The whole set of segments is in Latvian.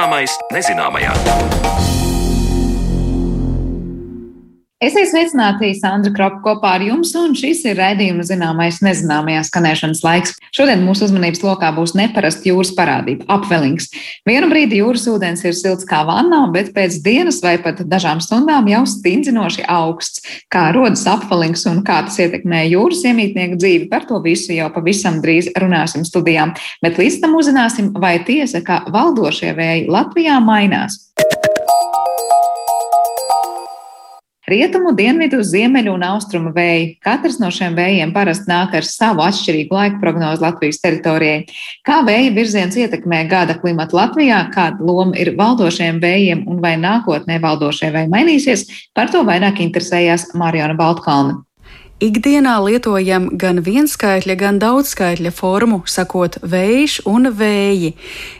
Zināmais nezināmajā. Esiet sveicināti, Sandra Kropa kopā ar jums, un šis ir raidījuma zināmais nezināmajā skanēšanas laiks. Šodien mūsu uzmanības lokā būs neparasta jūras parādība - apvelings. Vienu brīdi jūras ūdens ir silts kā vannā, bet pēc dienas vai pat dažām stundām jau stingzinoši augsts. Kā rodas apvelings un kā tas ietekmē jūras iemītnieku dzīvi, par to visu jau pavisam drīz runāsim studijām. Bet līdz tam uzzināsim, vai tiesa, ka valdošie vēji Latvijā mainās. Rietumu, dienvidu, ziemeļu un austrumu vēji. Katrs no šiem vējiem parasti nāk ar savu atšķirīgu laika prognozi Latvijas teritorijai. Kā vēja virziens ietekmē gada klimatu Latvijā, kāda loma ir valdošiem vējiem un vai nākotnē valdošie vēji mainīsies, par to vairāk interesējās Mariona Baltkalna. Ikdienā lietojam gan vienskaitļa, gan daudzskaitļa formu, sakot vējš un vēji.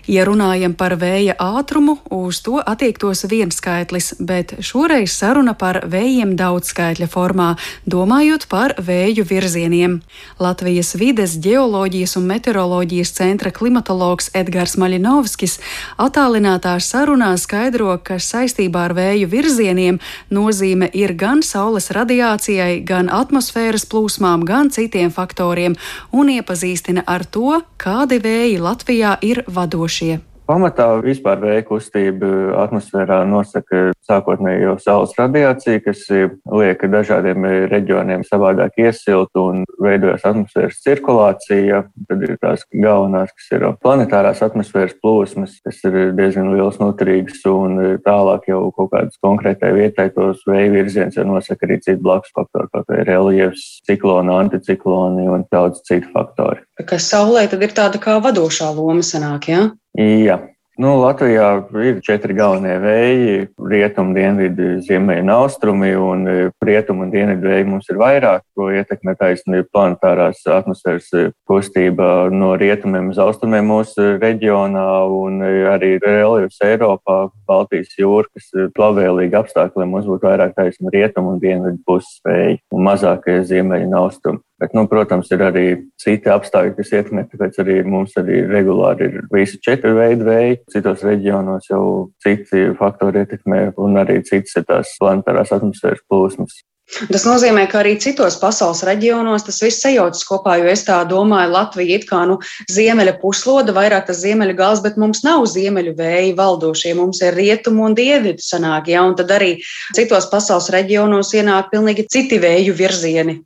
Ja runājam par vēja ātrumu, uz to attiektos vienskaitlis, bet šoreiz saruna par vējiem daudzskaitļa formā, domājot par vēju virzieniem. Latvijas vides, geoloģijas un meteoroloģijas centra klimatologs Edgars Maļinovskis attālinātā sarunā skaidro, ka saistībā ar vēju virzieniem nozīme ir gan saules radiācijai, gan atmosfērai atmosfēras plūsmām, gan citiem faktoriem un iepazīstina ar to, kādi vēji Latvijā ir vadošie. Pamatā vispār vēja kustība atmosfērā nosaka sākotnēji jau saules radiācija, kas liek dažādiem reģioniem savādāk iesilt un veidojas atmosfēras cirkulācija. Tad ir tās galvenās, kas ir planetārās atmosfēras plūsmas, kas ir diezgan liels noturīgs un tālāk jau kaut kādas konkrētai vietai tos vēja virziens jau nosaka arī citu blakus faktoru, vai reliefs, cikloni, anticikloni un daudz citu faktori. Kas saulē tad ir tāda kā vadošā loma sanāk, jā? Ja? Jā. Nu, Latvijā ir četri galvenie vēji - rietumu, dienvidu, ziemeļu un austrumi. Un e, rietumu un dienvidu vēji mums ir vairāk, ko ietekmē taisnība planetārās atmosfēras e, kustība no rietumiem uz austrumiem mūsu reģionā un e, arī reliefs Eiropā, Baltijas jūra, kas labvēlīgi apstākļiem. Mums būtu vairāk taisnība rietumu un dienvidu puses vēji un mazāk ziemeļu un austrumu. Bet, nu, protams, ir arī citi apstākļi, kas ietekmē, tāpēc arī mums arī regulāri ir visi četri veidi vēji. Citos reģionos jau citi faktori ietekmē, un arī citas ir tās planetārās atmosfēras plūsmas. Tas nozīmē, ka arī citos pasaules reģionos tas viss sajaucas kopā, jo es tā domāju, Latvija ir kā nu, ziemeļa pusloda, vairāk tas ziemeļa gals, bet mums nav ziemeļu vēji valdošie, mums ir rietumu un dienvidu sanāk, ja, un tad arī citos pasaules reģionos ienāk pilnīgi citi vēju virzieni.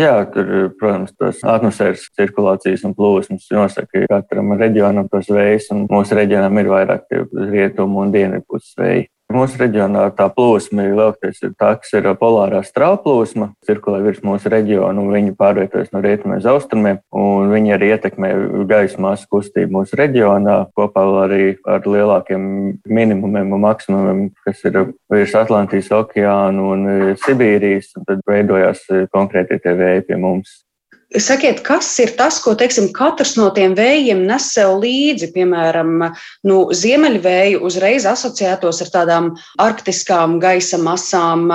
Jā, tur, protams, tos atmosfēras cirkulācijas un plūsmas nosaka katram reģionam tos vējus, un mūsu reģionam ir vairāk rietumu un dienvidu puses vēji. Mūsu reģionā tā plūsma lielākoties ir tā, kas ir polārā strāplūsma, cirkulē virs mūsu reģiona, un viņi pārvietojas no rietumiem uz austrumiem, un viņi arī ietekmē gaisa masu kustību mūsu reģionā, kopā arī ar lielākiem minimumiem un maksimumiem, kas ir virs Atlantijas okeāna un Sibīrijas, un tad veidojās konkrēti tie vēji pie mums. Sakiet, kas ir tas, ko teiksim, katrs no tiem vējiem nes sev līdzi? Piemēram, nu, ziemeļvēju uzreiz asociētos ar tādām arktiskām gaisa masām,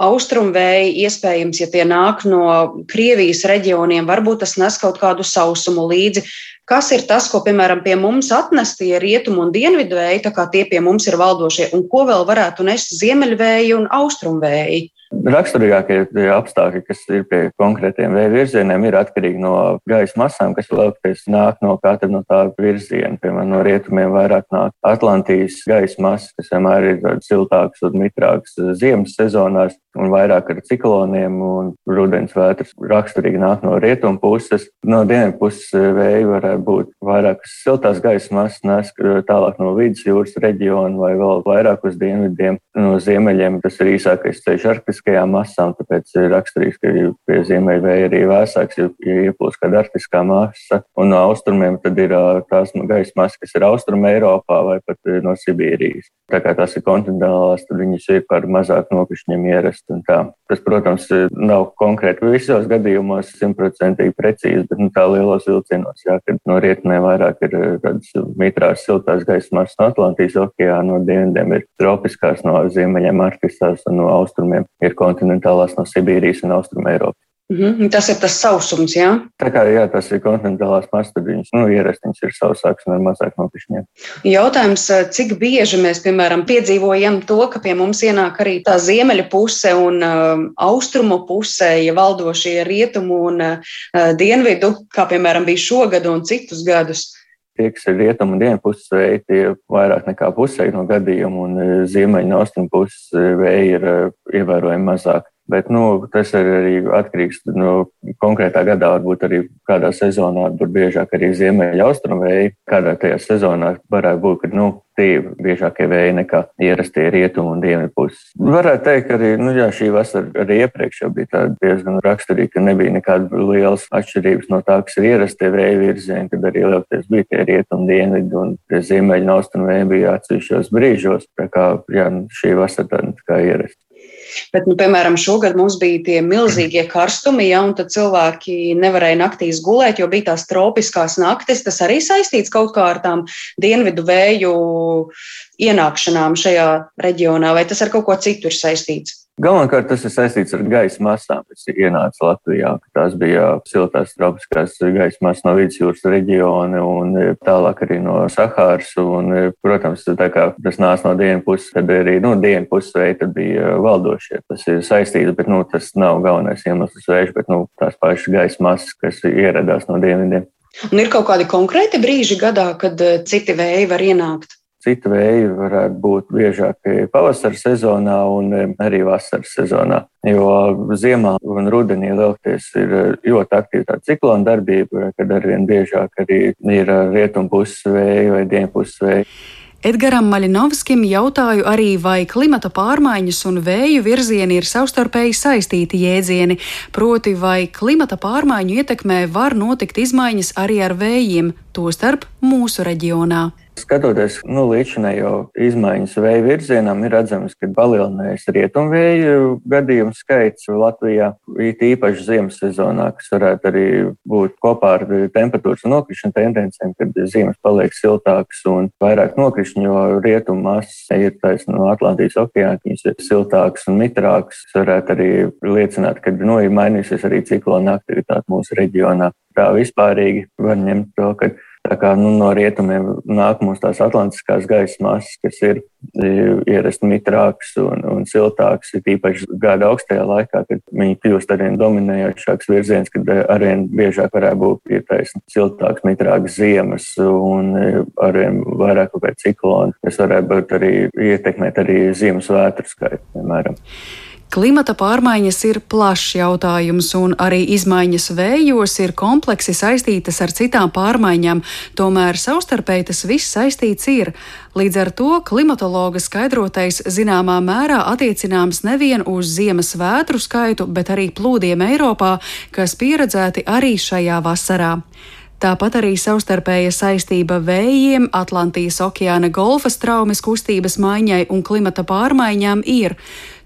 austrumvēji iespējams, ja tie nāk no Krievijas reģioniem, varbūt tas nes kaut kādu sausumu līdzi. Kas ir tas, ko, piemēram, pie mums atnes tie rietumu un dienvidu vēji, tā kā tie pie mums ir valdošie, un ko vēl varētu nest ziemeļvēji un austrumvēji? Raksturīgākie apstākļi, kas ir pie konkrētiem vēja virzieniem, ir atkarīgi no gaisa masām, kas lielākoties nāk no katra no tā virziena. Piemēram, no rietumiem vairāk nāk Atlantijas gaisa masas, kas vienmēr ir siltākas un mitrākas ziemas sezonās, un vairāk ar cikloniem un rudens vētras raksturīgi nāk no rietumu puses. No dienvidu puses vēja varētu būt vairāk siltās gaisa masas, nes tālāk no vidus jūras reģiona vai vēl vairāk uz dienvidiem. No ziemeļiem tas ir īsākais ceļš arktis arktiskajām masām, tāpēc ir raksturīgs, ka pie ziemeļvēja arī vēsāks, jo ieplūst kāda arktiskā masa. Un no austrumiem tad ir tās gaisa masas, kas ir austrum Eiropā vai pat no Sibīrijas. Tā kā tās ir kontinentālās, tad viņas ir par mazāk nokrišņiem ierast. Tas, protams, nav konkrēti visos gadījumos simtprocentīgi precīzi, bet nu, tā lielos vilcienos, jā, kad no rietumiem vairāk ir tādas mitrās siltās gaisa masas no Atlantijas okeāna, no dienvidiem ir tropiskās, no ziemeļiem arktiskās un no austrumiem ir kontinentālās no Sibīrijas un Austrum Eiropas. -hmm. Tas ir tas sausums, jā? Tā kā jā, tas ir kontinentālās mastabiņas, nu, ierastiņas ir sausāks un ar mazāk nokrišņiem. Jautājums, eh, cik bieži mēs, piemēram, piedzīvojam to, ka pie mums ienāk arī tā ziemeļa puse un uh, austrumu puse, ja valdošie rietumu un uh, dienvidu, kā piemēram bija šogad un citus gadus? Tie, kas ir rietumu un dienvidu vēji, tie vairāk nekā pusē no gadījumu, un ziemeļa un austrumu puses vēji ir ievērojami mazāk. Bet nu, tas arī atkarīgs no nu, konkrētā gadā, varbūt arī kādā sezonā, varbūt biežāk arī ziemeļa austrumu vēji. Kādā tajā sezonā varētu būt, ka nu, tie biežākie vēji nekā ierastie rietumu un dienvidu puses. Varētu teikt, ka arī nu, jā, šī vasara arī iepriekš jau bija diezgan raksturīga, ka nebija nekāda lielas atšķirības no tā, kas ir ierastie vēju virzieni, kad arī lielākoties bija tie rietumu dienvidu un tie ziemeļa un austrumu vēji bija atsevišķos brīžos. Tā kā jā, šī vasara tāda kā ierasta. Bet, nu, piemēram, šogad mums bija tie milzīgie karstumi, ja, un tad cilvēki nevarēja naktīs gulēt, jo bija tās tropiskās naktis. Tas arī saistīts kaut kā ar tām dienvidu vēju ienākšanām šajā reģionā, vai tas ar kaut ko citu ir saistīts? Galvenokārt tas ir saistīts ar gaisa masām, kas ir ienācis Latvijā. Tās bija siltās tropiskās gaisa masas no vidusjūras reģiona un tālāk arī no Sahāras. Un, protams, tā kā tas nāca no dienas puses, tad arī nu, dienas puses veidi bija valdošie. Tas ir saistīts, bet nu, tas nav galvenais iemesls vējš, bet nu, tās pašas gaisa masas, kas ieradās no dienvidiem. Un ir kaut kādi konkrēti brīži gadā, kad eh, citi vēji var ienākt? Citi vēji varētu būt biežāk pavasara sezonā un arī vasaras sezonā. Jo ziemā un rudenī lielākoties ir ļoti aktīva tā ciklona darbība, kad arvien biežāk arī ir rietumpuses vēji vai dienpuses vēji. Edgaram Maļinovskim jautāju arī, vai klimata pārmaiņas un vēju virzieni ir savstarpēji saistīti jēdzieni, proti, vai klimata pārmaiņu ietekmē var notikt izmaiņas arī ar vējiem, tostarp mūsu reģionā. Skatoties nu, līdzinējo izmaiņas vēja virzienam, ir redzams, ka palielinājies rietumvēju gadījumu skaits Latvijā, it īpaši ziemas sezonā, kas varētu arī būt kopā ar temperatūras un nokrišņu tendencēm, kad ziemas paliek siltākas un vairāk nokrišņu, jo rietumu masas ir taisno no Atlantijas okeāna, viņas ir siltākas un mitrākas. Tas varētu arī liecināt, ka nu, ir mainījusies arī ciklona aktivitāte mūsu reģionā. Tā vispārīgi var ņemt to, ka Tā kā nu, no rietumiem nāk mums tās atlantiskās gaisa masas, kas ir ierasti mitrākas un, un siltākas, ir īpaši gada augstajā laikā, kad viņi kļūst arvien dominējošāks virziens, kad arvien biežāk varētu būt ietaisni siltāks, mitrāks ziemas un arvien vairāk kaut kādi cikloni, kas varētu būt arī ietekmēt arī ziemas vētru skaitu, piemēram. Klimata pārmaiņas ir plašs jautājums, un arī izmaiņas vējos ir kompleksi saistītas ar citām pārmaiņām, tomēr savstarpēji tas viss saistīts ir. Līdz ar to klimatologa skaidrotais zināmā mērā attiecināms nevien uz ziemas vētru skaitu, bet arī plūdiem Eiropā, kas pieredzēti arī šajā vasarā. Tāpat arī savstarpēja saistība vējiem, Atlantijas okeāna golfa traumas kustības maiņai un klimata pārmaiņām ir.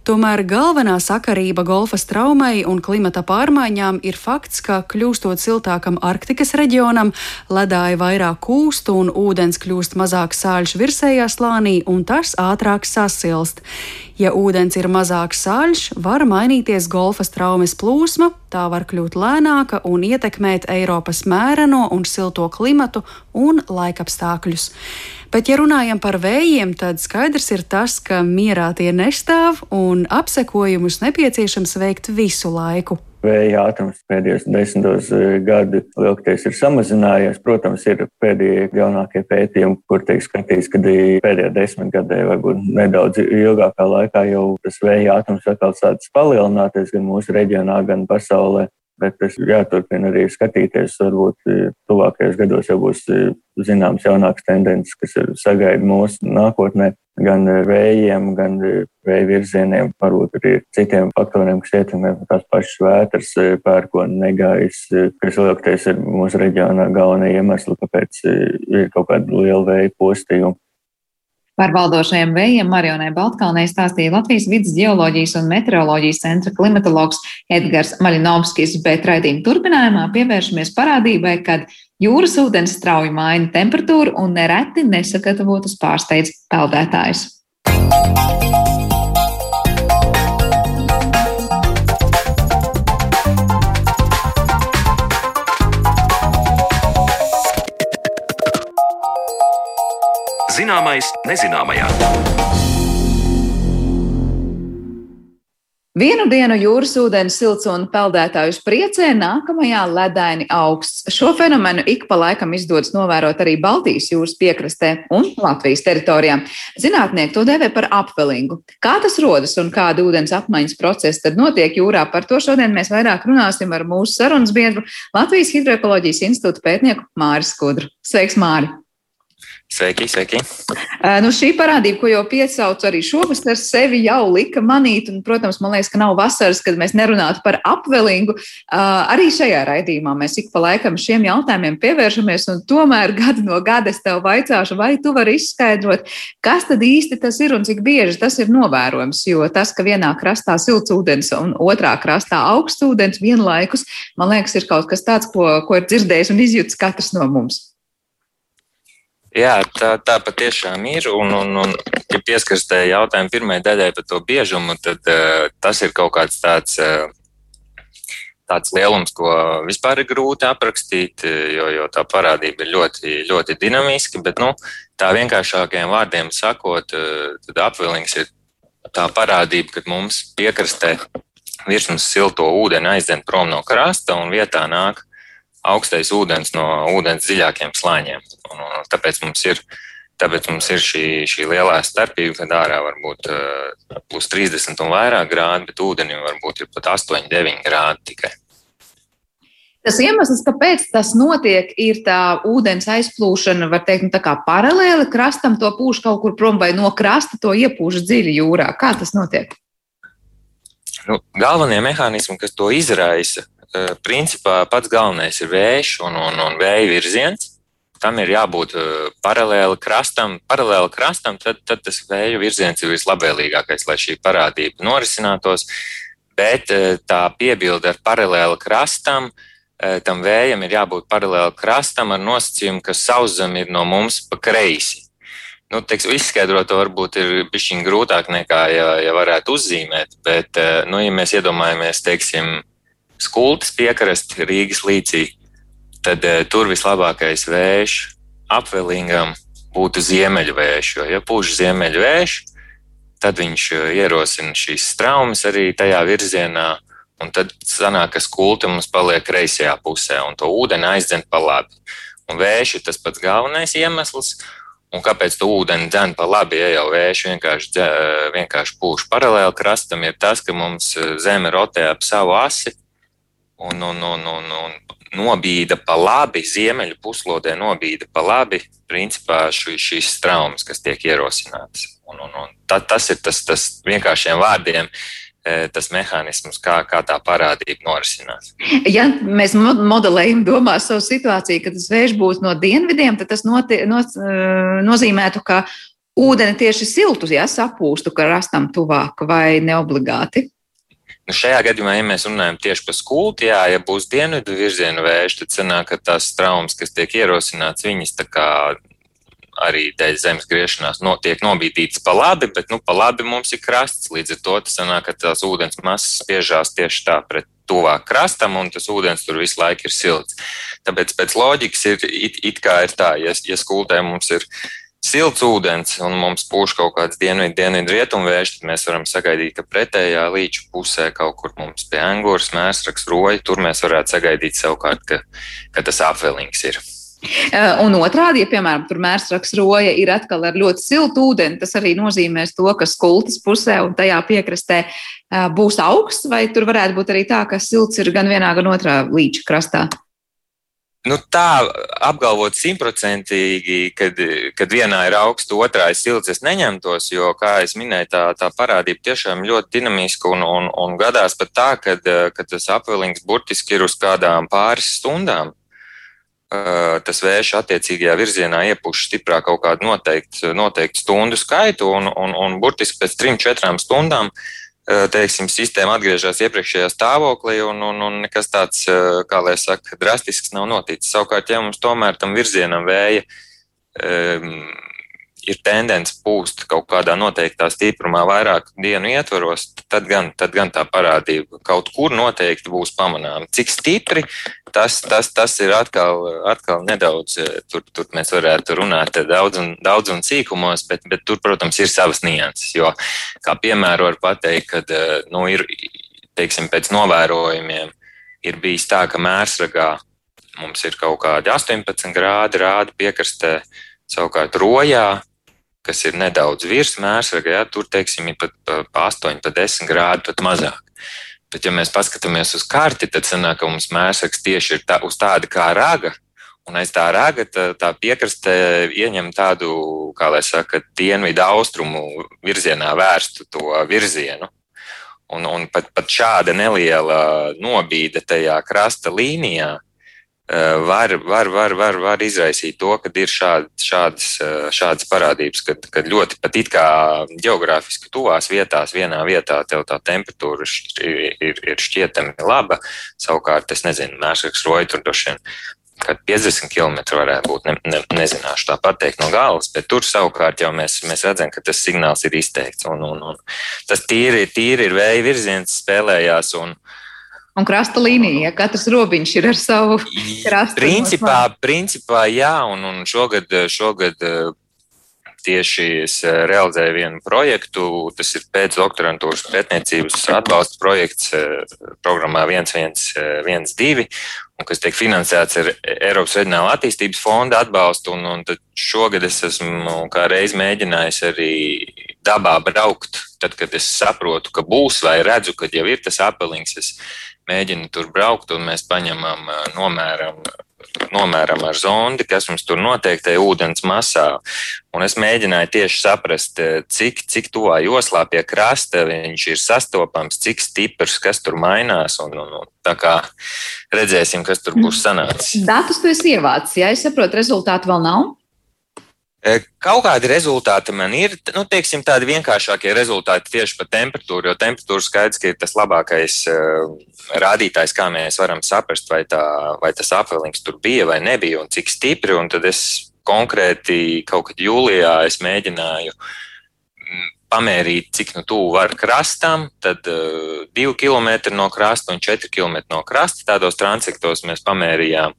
Tomēr galvenā sakarība golfa traumai un klimata pārmaiņām ir fakts, ka kļūstot siltākam Arktikas reģionam, ledāji vairāk kūst un ūdens kļūst mazāk sāļš virsējā slānī un tas ātrāk sasilst. Ja ūdens ir mazāk sāļš, var mainīties golfa traumas plūsma, tā var kļūt lēnāka un ietekmēt Eiropas mēreno un silto klimatu un laikapstākļus. Bet, ja runājam par vējiem, tad skaidrs ir tas, ka mierā tie nestāv un apsekojumus nepieciešams veikt visu laiku vēja ātrums pēdējos desmitos eh, gadu lielākoties ir samazinājies. Protams, ir pēdējie jaunākie pētījumi, kur tiek skatīts, ka pēdējā desmitgadē, varbūt nedaudz ilgākā laikā jau tas vēja ātrums atkal sācis palielināties gan mūsu reģionā, gan pasaulē. Bet tas jāturpina arī skatīties. Varbūt e, tuvākajos gados jau būs e, zināms jaunāks tendences, kas sagaida mūsu nākotnē. Gan vējiem, gan vēja virzieniem, varbūt arī citiem faktoriem, kas ietekmē tās pašas vētras, e, pērkona negais, kas lielākoties ir mūsu reģionā galvenie iemesli, kāpēc ir kaut kāda liela vēja postījuma. Par valdošajiem vējiem Marionai Baltkalnei stāstīja Latvijas vidas geoloģijas un meteoroloģijas centra klimatologs Edgars Maļinovskis, bet raidījuma turpinājumā pievēršamies parādībai, kad jūras ūdens strauji maina temperatūru un nereti nesagatavotas pārsteidz peldētājus. Zināmais nezināmajā. Vienu dienu jūras ūdens silts un peldētājus priecē, nākamajā ledaini augsts. Šo fenomenu ik pa laikam izdodas novērot arī Baltijas jūras piekrastē un Latvijas teritorijā. Zinātnieki to dēvē par apvelingu. Kā tas rodas un kāda ūdens apmaiņas procesa tad notiek jūrā, par to šodien mēs vairāk runāsim ar mūsu sarunas biedru Latvijas Hidroekoloģijas institūta pētnieku Māris Skudru. Sveiks, Māri! Sveiki, sveiki. Nu, šī parādība, ko jau piesaucu arī šovasar, sevi jau lika manīt, un, protams, man liekas, ka nav vasaras, kad mēs nerunātu par apvelingu. Arī šajā raidījumā mēs ik pa laikam šiem jautājumiem pievēršamies, un tomēr gadu no gada es tev vaicāšu, vai tu vari izskaidrot, kas tad īsti tas ir un cik bieži tas ir novērojams, jo tas, ka vienā krastā silts ūdens un otrā krastā augsts ūdens vienlaikus, man liekas, ir kaut kas tāds, ko, ko ir dzirdējis un izjūts katrs no mums. Jā, tā, tā patiešām ir. Un, un, un ja pieskaras tajā jautājuma pirmajai daļai par to biežumu, tad uh, tas ir kaut kāds tāds. Uh, Tāds lielums, ko vispār ir grūti aprakstīt, jo, jo tā parādība ir ļoti, ļoti dinamiska. Bet, nu, tā vienkāršākajiem vārdiem sakot, tad apvilnings ir tā parādība, kad mums piekrastē virsmas silto ūdeni aizdzen prom no krasta un vietā nāk augstais ūdens no ūdens dziļākiem slāņiem. Un tāpēc mums ir, tāpēc mums ir šī, šī lielā starpība, kad ārā var būt uh, plus 30 un vairāk grādi, bet ūdenim var būt pat 8, 9 grādi tikai. Tas iemesls, kāpēc tas notiek, ir tā ūdens aizplūšana, var teikt, nu, tā kā paralēli krastam, to pūš kaut kur prom vai no krasta, to iepūš dziļi jūrā. Kā tas notiek? Nu, galvenie mehānismi, kas to izraisa, Eh, principā pats galvenais ir vējš un, un, un vēja virziens. Tam ir jābūt eh, paralēli krastam. Paralēli krastam, tad, tad tas vēja virziens ir vislabvēlīgākais, lai šī parādība norisinātos. Bet eh, tā piebilde ar paralēli krastam, tam vējam ir jābūt paralēli krastam ar nosacījumu, ka sauszem ir no mums pa kreisi. Nu, teiks, izskaidrot to varbūt ir bijis grūtāk nekā, ja, ja varētu uzzīmēt, bet, nu, ja mēs iedomājamies, teiksim, skultas piekrasti Rīgas līcī, tad uh, tur vislabākais vējš apvelingam būtu ziemeļu vējš. Jo, ja pūš ziemeļu vējš, tad viņš uh, ierosina šīs traumas arī tajā virzienā, un tad sanāk, ka skulta mums paliek kreisajā pusē, un to ūdeni aizdzen pa labi. Un vējš ir tas pats galvenais iemesls. Un kāpēc tu ūdeni dzen pa labi, ja jau vējš vienkārši, vienkārši pūš paralēli krastam, ir tas, ka mums zeme rotē ap savu asi, un, un, un, un, un nobīda pa labi, ziemeļu puslodē nobīda pa labi, principā šī, šīs traumas, kas tiek ierosinātas. Un, un, un ta, tas ir tas, tas vienkāršiem vārdiem. E, tas mehānisms, kā, kā tā parādība norisinās. Ja mēs modelējam, domā savu situāciju, ka tas vējš būs no dienvidiem, tad tas noti, no, e, nozīmētu, ka ūdeni tieši siltu, ja sapūstu, ka rastam tuvāk vai neobligāti. Nu, šajā gadījumā, ja mēs runājam tieši par skulti, jā, ja būs dienvidu virziena vējš, tad sanāk, ka tās traumas, kas tiek ierosināts, viņas tā kā arī dēļ zemes griešanās no, tiek nobīdītas pa labi, bet nu, pa labi mums ir krasts. Līdz ar to tas sanāk, ka tās ūdens masas spiežās tieši tā pret tuvāk krastam, un tas ūdens tur visu laiku ir silts. Tāpēc pēc loģikas ir it, it kā ir tā, ja, ja skultē mums ir silts ūdens un mums pūš kaut kāds dienvidu, dienvidu rietumu vējš, tad mēs varam sagaidīt, ka pretējā līča pusē kaut kur mums pie angūras mēsraks roja, tur mēs varētu sagaidīt savukārt, ka, ka tas apvelings ir. Un otrādi, ja, piemēram, tur mērsraks roja ir atkal ar ļoti siltu ūdeni, tas arī nozīmēs to, ka skultas pusē un tajā piekrastē būs augsts, vai tur varētu būt arī tā, ka silts ir gan vienā, gan otrā līča krastā? Nu, tā apgalvot simtprocentīgi, kad, kad vienā ir augsts, otrā ir silts, es neņemtos, jo, kā jau minēju, tā, tā parādība tiešām ļoti dinamiska un, un, un gadās pat tā, ka tas apvilings burtiski ir uz kādām pāris stundām. Tas vējš attiecīgajā virzienā iepuš stiprāk kaut kādu noteiktu, noteiktu stundu skaitu, un, un, un burtiski pēc trim, četrām stundām uh, Eh, teiksim, sistēma atgriežas iepriekšējā stāvoklī, un, un, un nekas tāds, eh, kā lai saka, drastisks nav noticis. Savukārt, ja mums tomēr tam virzienam vēja um, ir tendence pūst kaut kādā noteiktā stiprumā vairāk dienu ietvaros, tad gan, tad gan tā parādība kaut kur noteikti būs pamanāma. Cik stipri, tas, tas, tas ir atkal, atkal nedaudz, tur, tur mēs varētu runāt daudz un, daudz un sīkumos, bet, bet tur, protams, ir savas nianses. Jo, kā piemēru var pateikt, ka nu, ir, teiksim, pēc novērojumiem ir bijis tā, ka mērsragā mums ir kaut kādi 18 grādi rāda piekrastē, savukārt rojā kas ir nedaudz virs mērsraga, ja, tur, teiksim, ir pat pa 8, pa 10 grādi, pat mazāk. Bet, ja mēs paskatāmies uz karti, tad sanāk, ka mums mērsrags tieši ir tā, uz tāda kā raga, un aiz tā raga tā, tā piekraste ieņem tādu, kā lai saka, dienvidu austrumu virzienā vērstu to virzienu. Un, un pat, pat šāda neliela nobīde tajā krasta līnijā var, var, var, var, var izraisīt to, ka ir šād, šādas, eh, šādas parādības, kad, kad ļoti pat it kā geogrāfiski tuvās vietās, vienā vietā tev tā temperatūra ir, ir, ir šķietami laba. Savukārt, es nezinu, mērsaks roja tur droši vien. Kad 50 km varētu būt, ne, ne, nezināšu tā pateikt no galvas, bet tur savukārt jau mēs, mēs redzam, ka tas signāls ir izteikts. Un, un, un tas tīri, tīri ir vēja virziens spēlējās. Un, uh, Un krasta līnija, ja katrs robiņš ir ar savu krastu. Principā, principā jā, un, un šogad, šogad eh, tieši es eh, realizēju vienu projektu. Tas ir pēcdoktorantūras pētniecības atbalsta projekts eh, programmā 1112, kas tiek finansēts ar Eiropas Reģionāla attīstības fonda atbalstu. Un, un šogad es esmu kā reiz mēģinājis arī dabā braukt. Tad, kad es saprotu, ka būs vai redzu, ka jau ir tas apelings, es mēģina tur braukt, un mēs paņemam, nomēram, nomēram ar zondi, kas mums tur noteikti ir ūdens masā. Un es mēģināju tieši saprast, cik, cik tuvā joslā pie krasta viņš ir sastopams, cik stiprs, kas tur mainās. Un, un, un, tā kā redzēsim, kas tur būs sanācis. Datus tu esi ievācis, ja es saprotu, rezultātu vēl nav. Kaut kādi rezultāti man ir, nu, teiksim, tādi vienkāršākie rezultāti tieši par temperatūru, jo temperatūra skaidrs, ka ir tas labākais uh, rādītājs, kā mēs varam saprast, vai, tā, vai tas apvelings tur bija vai nebija un cik stipri. Un tad es konkrēti kaut kad jūlijā es mēģināju mm, pamērīt, cik nu tuvu var krastam, tad uh, 2 km no krasta un 4 km no krasta. Tādos transektos mēs pamērījām.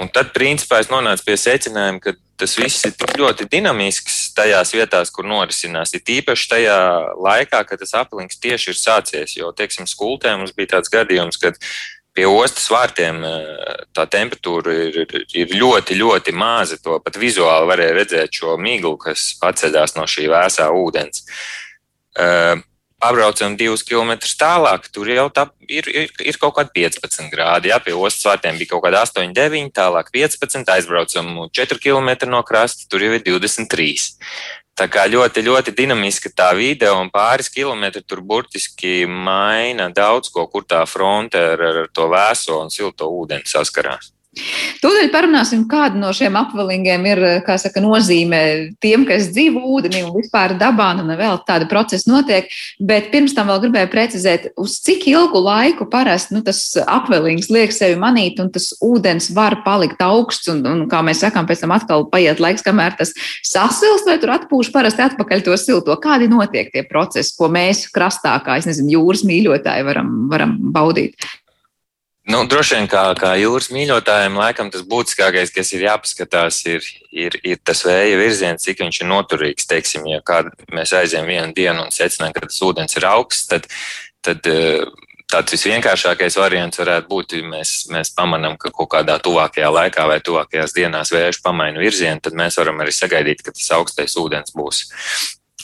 Un tad, principā, es nonācu pie secinājuma, ka tas viss ir ļoti dinamisks tajās vietās, kur norisinās. Ir īpaši tajā laikā, kad tas aplinks tieši ir sācies. Jo, teiksim, skultē mums bija tāds gadījums, kad pie ostas vārtiem eh, tā temperatūra ir, ir ļoti, ļoti maza. To pat vizuāli varēja redzēt šo miglu, kas paceļās no šī vēsā ūdens. Uh, pabraucam divus kilometrus tālāk, tur jau tā ir, ir, ir kaut kādi 15 grādi. Jā, pie ostas vārtiem bija kaut kāda 8, 9, tālāk 15, aizbraucam 4 km no krasta, tur jau ir 23. Tā kā ļoti, ļoti dinamiska tā vide un pāris kilometri tur burtiski maina daudz ko, kur tā fronte ar, ar to vēso un silto ūdeni saskarās. Tūdaļ parunāsim, kāda no šiem apvalingiem ir saka, nozīme tiem, kas dzīvo ūdenī un vispār dabā, nu vēl tāda procesa notiek. Bet pirms tam vēl gribēju precizēt, uz cik ilgu laiku parasti nu, tas apvalings liek sevi manīt, un tas ūdens var palikt augsts, un, un kā mēs sakām, pēc tam atkal paiet laiks, kamēr tas sasilst, vai tur atpūš parasti atpakaļ to silto. Kādi notiek tie procesi, ko mēs krastā, kā nezinu, jūras mīļotāji varam, varam baudīt? Nu, droši vien, kā, kā jūras mīļotājiem, laikam tas būtiskākais, kas ir jāpaskatās, ir, ir, ir tas vēja virziens, cik viņš ir noturīgs. Teiksim, ja mēs aizējām vienu dienu un secinām, ka tas ūdens ir augsts, tad, tad eh, tāds visvienkāršākais variants varētu būt, ja mēs, mēs pamanām, ka kaut kādā tuvākajā laikā vai tuvākajās dienās vējš pamaina virzienu, tad mēs varam arī sagaidīt, ka tas augstais ūdens būs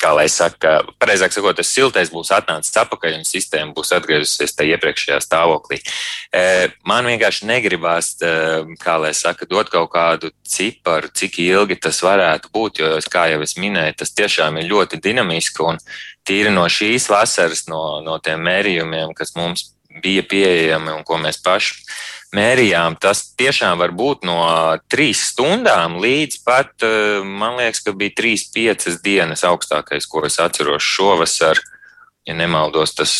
kā lai saka, pareizāk sakot, tas siltais būs atnācis atpakaļ un sistēma būs atgriezusies tajā iepriekšējā stāvoklī. E, man vienkārši negribās, e, kā lai saka, dot kaut kādu ciparu, cik ilgi tas varētu būt, jo, kā jau es minēju, tas tiešām ir ļoti dinamiski un tīri no šīs vasaras, no, no tiem mērījumiem, kas mums bija pieejami un ko mēs paši mērījām, tas tiešām var būt no trīs stundām līdz pat, eh, man liekas, ka bija trīs, piecas dienas augstākais, ko es atceros šovasar. Ja nemaldos, tas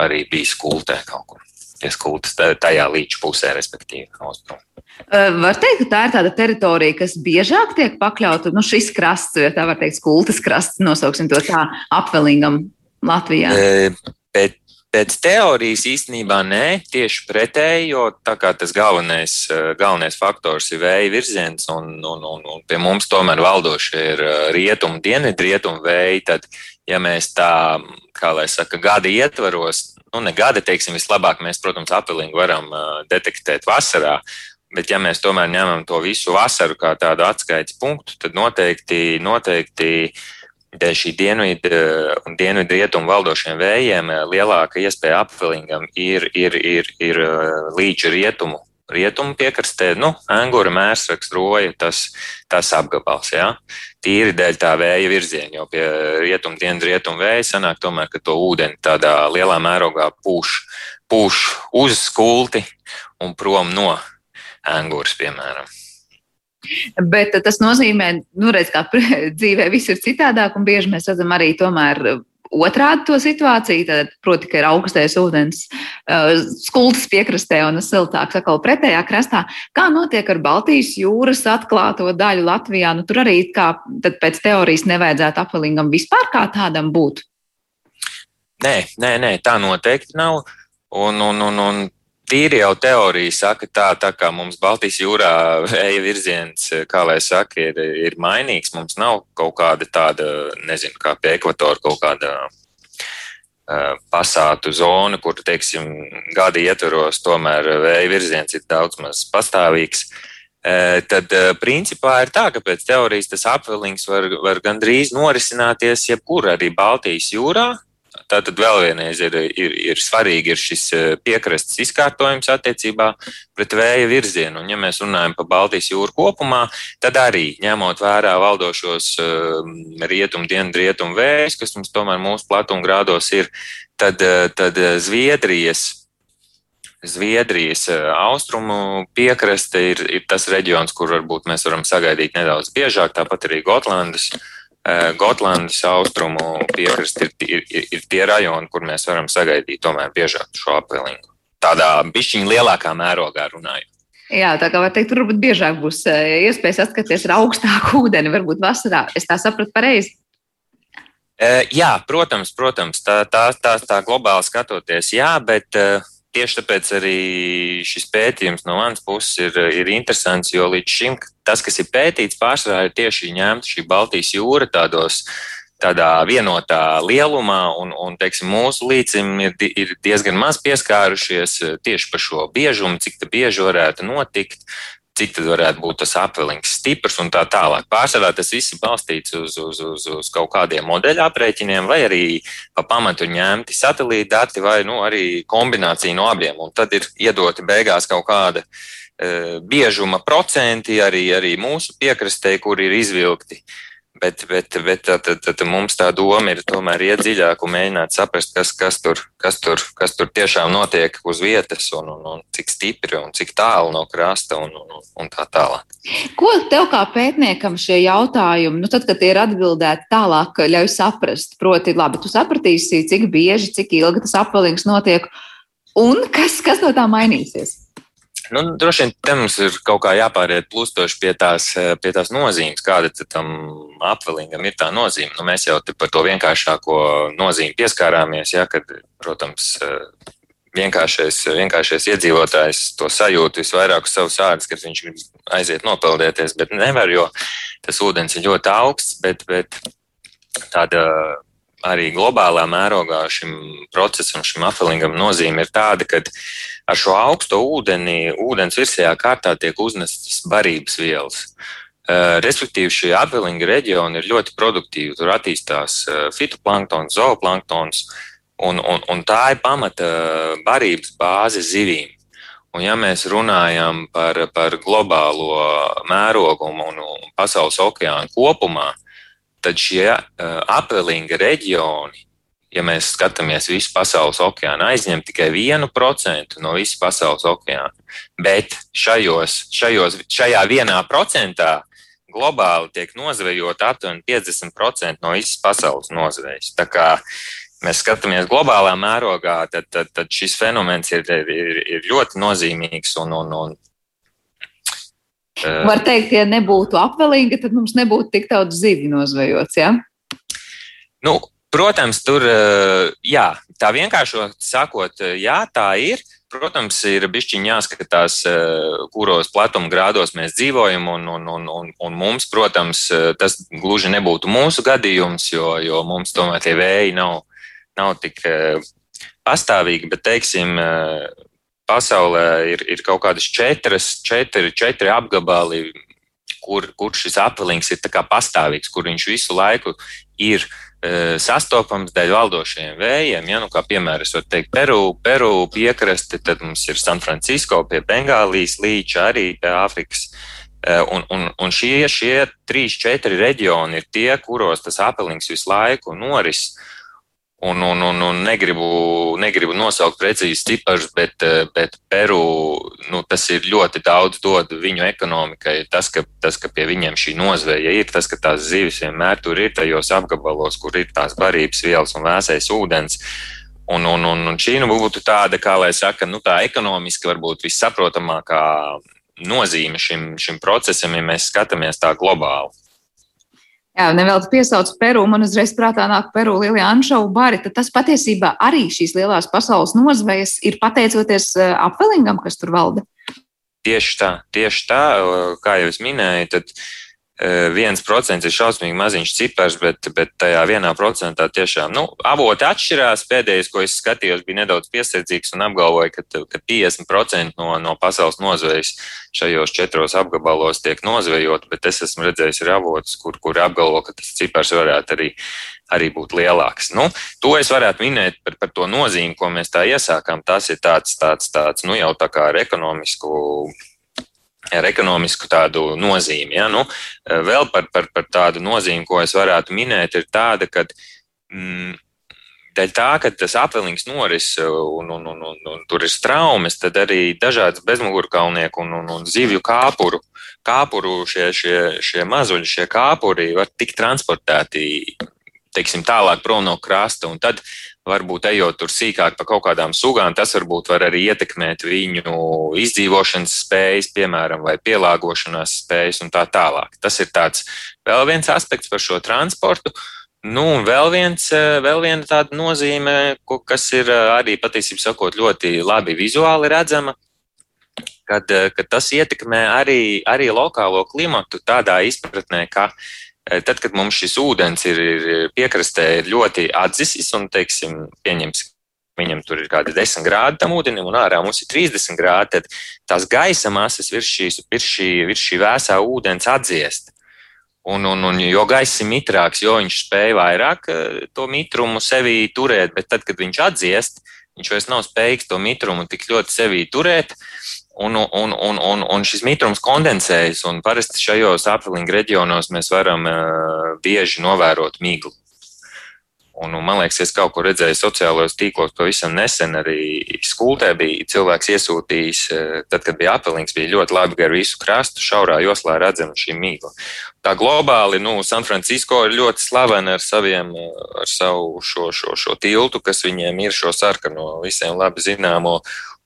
arī bija skultē kaut kur. Ja skultas tajā līča pusē, respektīvi, austrumu. Var teikt, ka tā ir tāda teritorija, kas biežāk tiek pakļauta, nu, šis krasts, ja tā var teikt, skultas krasts, nosauksim to tā, apvelingam Latvijā. E, bet Pēc teorijas īstenībā nē, tieši pretēji, jo tā kā tas galvenais, eh, galvenais faktors ir vēja virziens, un, un, un, un pie mums tomēr valdošie ir eh, rietumu, dienvidu rietumu vēji, tad, ja mēs tā, kā lai saka, gada ietvaros, nu, ne gada, teiksim, vislabāk mēs, protams, apelīgu varam uh, detektēt vasarā, bet ja mēs tomēr ņemam to visu vasaru kā tādu atskaites punktu, tad noteikti, noteikti dēļ šī dienvidu un dienvidu rietumu valdošiem vējiem lielāka iespēja apvilingam ir, ir, ir, ir līča rietumu. Rietumu piekrastē, nu, angura mērsraks, roja, tas, tas apgabals, jā. Tīri dēļ tā vēja virziena, jo pie rietumu dienas rietumu vēja sanāk tomēr, ka to ūdeni tādā lielā mērogā pūš, pūš uz skulti un prom no anguras, piemēram. Bet tas nozīmē, nu, redz, kā dzīvē viss ir citādāk, un bieži mēs redzam arī tomēr otrādi to situāciju. Tad, proti, ka ir augstais ūdens uh, skultas piekrastē un siltāks atkal pretējā krastā. Kā notiek ar Baltijas jūras atklāto daļu Latvijā? Nu, tur arī kā pēc teorijas nevajadzētu apelingam vispār kā tādam būt. Nē, nē, nē tā noteikti nav. Un, un, un, un tīri jau teorija saka, tā, tā kā mums Baltijas jūrā vēja virziens, kā lai saka, ir, ir mainīgs. Mums nav kaut kāda tāda, nezinu, kā pie ekvatora kaut kāda uh, pasātu zona, kur, teiksim, gada ietvaros tomēr vēja virziens ir daudz maz pastāvīgs. Uh, tad, uh, principā, ir tā, ka pēc teorijas tas apvilings var, var gandrīz norisināties jebkur arī Baltijas jūrā, Tātad vēl vienreiz ir, ir, ir svarīgi ir šis eh, piekrastes izkārtojums attiecībā pret vēja virzienu. Un, ja mēs runājam par Baltijas jūru kopumā, tad arī ņemot vērā valdošos uh, rietumu, dienvidu rietumu vējus, kas mums tomēr mūsu platumgrādos ir, tad, uh, tad Zviedrijas. Zviedrijas austrumu piekraste ir, ir tas reģions, kur varbūt mēs varam sagaidīt nedaudz biežāk, tāpat arī Gotlandes uh, Eh, Gotlandes austrumu piekrasti ir, ir, ir tie rajoni, kur mēs varam sagaidīt tomēr biežāk šo apvelingu. Tādā bišķiņa lielākā mērogā runājot. Jā, tā kā var teikt, tur varbūt biežāk būs eh, iespēja saskaties ar augstāku ūdeni, varbūt vasarā. Es tā sapratu pareizi. Eh, jā, protams, protams tā, tā, tā, tā globāli skatoties, jā, bet uh, tieši tāpēc arī šis pētījums no manas puses ir, ir interesants, jo līdz šim tas, kas ir pētīts, pārsvarā ir tieši ņemta šī Baltijas jūra tādos. Tādā vienotā lielumā, un, un teiksim, mūsu līcim ir, ir diezgan maz pieskārušies tieši par šo biežumu, cik bieži varētu notikt cik tad varētu būt tas apvelings stiprs un tā tālāk. Pārsvarā tas viss ir balstīts uz, uz, uz, uz kaut kādiem modeļu aprēķiniem, vai arī pa pamatu ņemti satelīta dati, vai nu, arī kombinācija no abiem. Un tad ir iedoti beigās kaut kāda e, biežuma procenti arī, arī mūsu piekrastē, kur ir izvilkti. Bet, bet, bet tad, tad, tad mums tā doma ir tomēr iet dziļāk un mēģināt saprast, kas, kas, tur, kas, tur, kas tur tiešām notiek uz vietas, un, un, un cik stipri un cik tālu no krasta un, un, un tā tālāk. Ko tev kā pētniekam šie jautājumi, nu tad, kad tie ir atbildēti tālāk, ļauj saprast? Proti, labi, tu sapratīsi, cik bieži, cik ilgi tas apvalings notiek, un kas, kas no tā mainīsies? Nu, droši vien te mums ir kaut kā jāpāriet plūstoši pie tās, eh, pie tās nozīmes, kāda tam apvelingam ir tā nozīme. Nu, mēs jau par to vienkāršāko nozīmi pieskārāmies, ja, kad, protams, eh, vienkāršais, vienkāršais iedzīvotājs to sajūt visvairāk uz savas ādas, kad viņš grib aiziet nopeldēties, bet nevar, jo tas ūdens ir ļoti augsts, bet, bet tāda arī globālā mērogā šim procesam, šim apvelingam nozīme ir tāda, ka ar šo augsto ūdeni, ūdens virsējā kārtā tiek uznestas barības vielas. Respektīvi, šie apvelinga reģioni ir ļoti produktīvi. Tur attīstās fitoplanktons, zooplanktons, un, un, un tā ir pamata barības bāze zivīm. Un, ja mēs runājam par, par globālo mērogumu un, un pasaules okeānu kopumā, tad šie uh, apvelinga reģioni ja mēs skatāmies visu pasaules okeānu, aizņem tikai 1% no visas pasaules okeāna. Bet šajos, šajos, šajā vienā procentā globāli tiek nozvejota aptuveni 50% no visas pasaules nozvejas. Tā kā mēs skatāmies globālā mērogā, tad, tad, tad šis fenomens ir, ir, ir ļoti nozīmīgs un, un, un Var teikt, ja nebūtu apvelīga, tad mums nebūtu tik daudz zivju nozvejots. Ja? Nu, Protams, tur, jā, tā vienkārši sakot, jā, tā ir. Protams, ir bišķiņi jāskatās, kuros platuma grādos mēs dzīvojam, un, un, un, un, un mums, protams, tas gluži nebūtu mūsu gadījums, jo, jo mums tomēr tie vēji nav, nav tik pastāvīgi, bet, teiksim, pasaulē ir, ir kaut kādas četras, četri, četri apgabali, kur, kur šis apvelings ir pastāvīgs, kur viņš visu laiku ir e, sastopams dēļ valdošajiem vējiem. Ja, nu, kā piemēram, es varu teikt, Peru, Peru piekraste, tad mums ir San Francisco pie Bengālijas līča, arī Āfrikas. E, un, un, un šie, šie trīs, četri reģioni ir tie, kuros tas apelings visu laiku noris. Un, un, un, un negribu, negribu nosaukt precīzi ciparus, bet, eh, bet Peru nu, tas ir ļoti daudz dod viņu ekonomikai. Tas ka, tas, ka pie viņiem šī nozveja ir, tas, ka tās zivis vienmēr tur ir tajos apgabalos, kur ir tās barības vielas un vēsais ūdens. Un, un, un, un šī nu būtu tāda, kā lai saka, nu, tā ekonomiski varbūt vissaprotamākā nozīme šim, šim procesam, ja mēs skatāmies tā globāli. Jā, nevēlas piesauc Peru, man uzreiz prātā nāk Peru lielie anšovu bari, tas patiesībā arī šīs lielās pasaules nozvejas ir pateicoties eh, apvelingam, kas tur valda. Tieši tā, tieši tā, kā jau es minēju, tad uh, viens procents ir šausmīgi maziņš cipars, bet, bet tajā vienā procentā tiešām nu, avoti atšķirās. Pēdējais, ko es skatījos, bija nedaudz piesardzīgs un apgalvoja, ka, ka 50% no, no pasaules nozvejas šajos četros apgabalos tiek nozvejot, bet es esmu redzējis ir avots, kur, kur apgalvo, ka tas cipars varētu arī, arī būt lielāks. Nu, to es varētu minēt par, par to nozīmi, ko mēs tā iesākām. Tas ir tāds, tāds, tāds nu, jau tā kā ar ekonomisku ar ekonomisku tādu nozīmi. Ja? Nu, vēl par, par, par tādu nozīmi, ko es varētu minēt, ir tāda, ka mm, Dēļ tā, ka tas apvelings noris un, un, un, un, un tur ir straumes, tad arī dažādas bezmugurkaulnieku un, un, un zivju kāpuru, kāpuru šie, šie, šie mazuļi, šie kāpuri var tikt transportēti teiksim, tālāk prom no krasta. Un tad varbūt ejot tur sīkāk par kaut kādām sugām, tas varbūt var arī ietekmēt viņu izdzīvošanas spējas, piemēram, vai pielāgošanās spējas un tā tālāk. Tas ir tāds vēl viens aspekts par šo transportu. Nu, un vēl, viens, vēl viena tāda nozīme, kas ir arī patiesībā sakot ļoti labi vizuāli redzama, kad, kad tas ietekmē arī, arī lokālo klimatu tādā izpratnē, ka Eh, tad, kad mums šis ūdens ir, ir piekrastē ir ļoti atdzisis un, teiksim, pieņems, viņam tur ir kādi 10 grādi tam ūdenim, un ārā mums ir 30 grādi, tad tās gaisa masas virs, šīs, virs, šī, virs šī vēsā ūdens atdziest. Un, un, un jo gaiss ir mitrāks, jo viņš spēj vairāk to mitrumu sevī turēt, bet tad, kad viņš atdziest, viņš vairs nav spējīgs to mitrumu tik ļoti sevī turēt. Un, un, un, un, un šis mitrums kondensējas, un parasti šajos apvilinga reģionos mēs varam uh, bieži novērot miglu. Un, un, man liekas, es kaut ko redzēju sociālajos tīklos pavisam nesen. Arī skultē bija cilvēks iesūtījis, tad, kad bija apelīns, bija ļoti labi gar visu krastu, šaurā joslā redzama šī mīkla. Tā globāli, nu, San Francisco ir ļoti slavena ar, saviem, ar savu šo, šo, šo tiltu, kas viņiem ir šo sarkano, visiem labi zināmo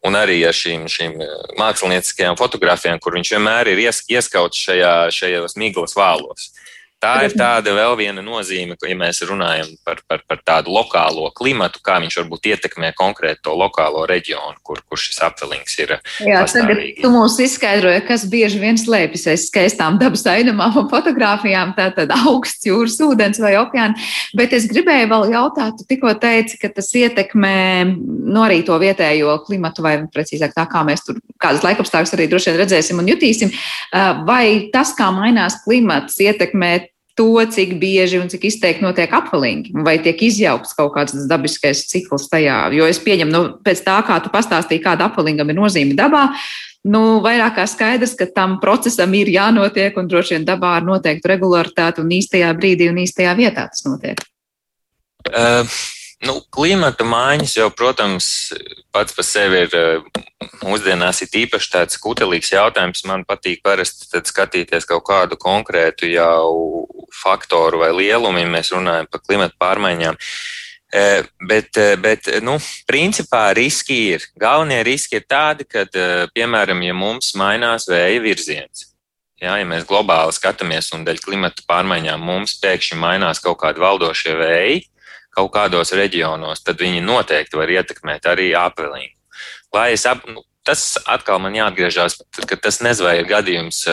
un arī ar šīm, šīm eh, mākslinieckajām fotografijām, kur viņš vienmēr ir ies, ieskauts šajā, šajos miglas vālos. Tā ir tāda vēl viena nozīme, ka, ja mēs runājam par, par, par tādu lokālo klimatu, kā viņš varbūt ietekmē konkrēti to lokālo reģionu, kur, kur šis apvelings ir. Jā, tagad tu mums izskaidroji, kas bieži vien slēpjas aiz skaistām dabas ainamām un fotografijām, tātad augsts jūras ūdens vai okeāna. Bet es gribēju vēl jautāt, tu tikko teici, ka tas ietekmē no nu, arī to vietējo klimatu, vai precīzāk tā, kā mēs tur kādas laikapstākļus arī droši vien redzēsim un jutīsim. Vai tas, kā mainās klimats, ietekmē to, cik bieži un cik izteikti notiek apvalīgi, vai tiek izjaukts kaut kāds dabiskais cikls tajā. Jo es pieņemu, nu, pēc tā, kā tu pastāstīji, kāda apvalīgam ir nozīme dabā, nu, vairāk kā skaidrs, ka tam procesam ir jānotiek un droši vien dabā ar noteiktu regularitāti un īstajā brīdī un īstajā vietā tas notiek. Uh. Nu, klimata maiņas jau, protams, pats par sevi ir mūsdienās ir īpaši tāds kutelīgs jautājums. Man patīk parasti skatīties kaut kādu konkrētu jau faktoru vai lielumu, ja mēs runājam par klimata pārmaiņām. Bet, bet nu, principā riski ir. Galvenie riski ir tādi, ka, piemēram, ja mums mainās vēja virziens, Jā, ja mēs globāli skatāmies un dēļ klimata pārmaiņām mums pēkšņi mainās kaut kādi valdošie vēji, kaut kādos reģionos, tad viņi noteikti var ietekmēt arī apvelīnu. Lai es ap, nu, tas atkal man jāatgriežas, ka tas nezvai ir gadījums